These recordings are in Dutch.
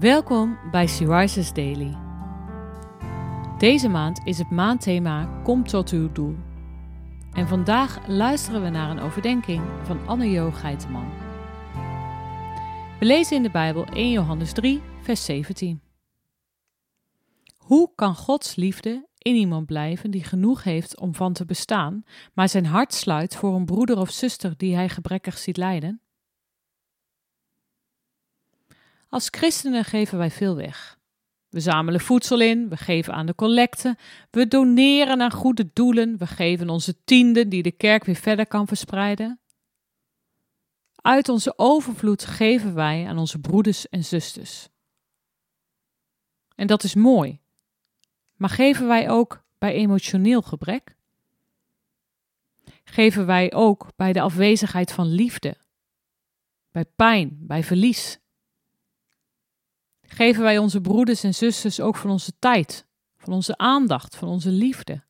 Welkom bij Syriza's Daily. Deze maand is het maandthema Kom tot uw doel. En vandaag luisteren we naar een overdenking van Anne-Jo Geiteman. We lezen in de Bijbel 1 Johannes 3, vers 17. Hoe kan Gods liefde in iemand blijven die genoeg heeft om van te bestaan, maar zijn hart sluit voor een broeder of zuster die hij gebrekkig ziet lijden? Als christenen geven wij veel weg. We zamelen voedsel in, we geven aan de collecte, we doneren aan goede doelen, we geven onze tienden die de kerk weer verder kan verspreiden. Uit onze overvloed geven wij aan onze broeders en zusters. En dat is mooi. Maar geven wij ook bij emotioneel gebrek? Geven wij ook bij de afwezigheid van liefde? Bij pijn, bij verlies? Geven wij onze broeders en zusters ook van onze tijd, van onze aandacht, van onze liefde.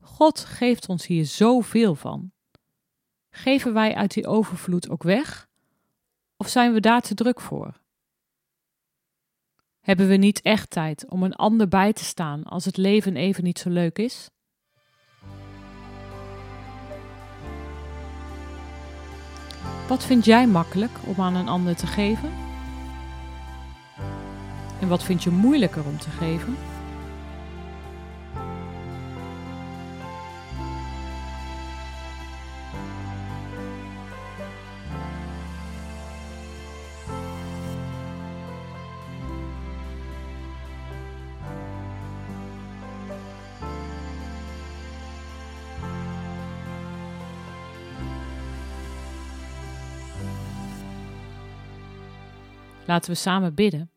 God geeft ons hier zoveel van. Geven wij uit die overvloed ook weg? Of zijn we daar te druk voor? Hebben we niet echt tijd om een ander bij te staan als het leven even niet zo leuk is? Wat vind jij makkelijk om aan een ander te geven? En wat vind je moeilijker om te geven? Laten we samen bidden.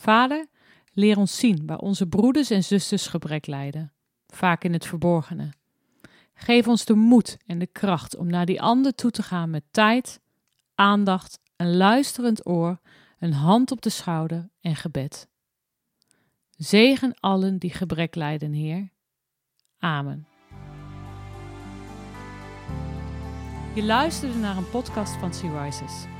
Vader, leer ons zien waar onze broeders en zusters gebrek lijden, vaak in het verborgene. Geef ons de moed en de kracht om naar die ander toe te gaan met tijd, aandacht, een luisterend oor, een hand op de schouder en gebed. Zegen allen die gebrek lijden, Heer. Amen. Je luisterde naar een podcast van Sea Rises.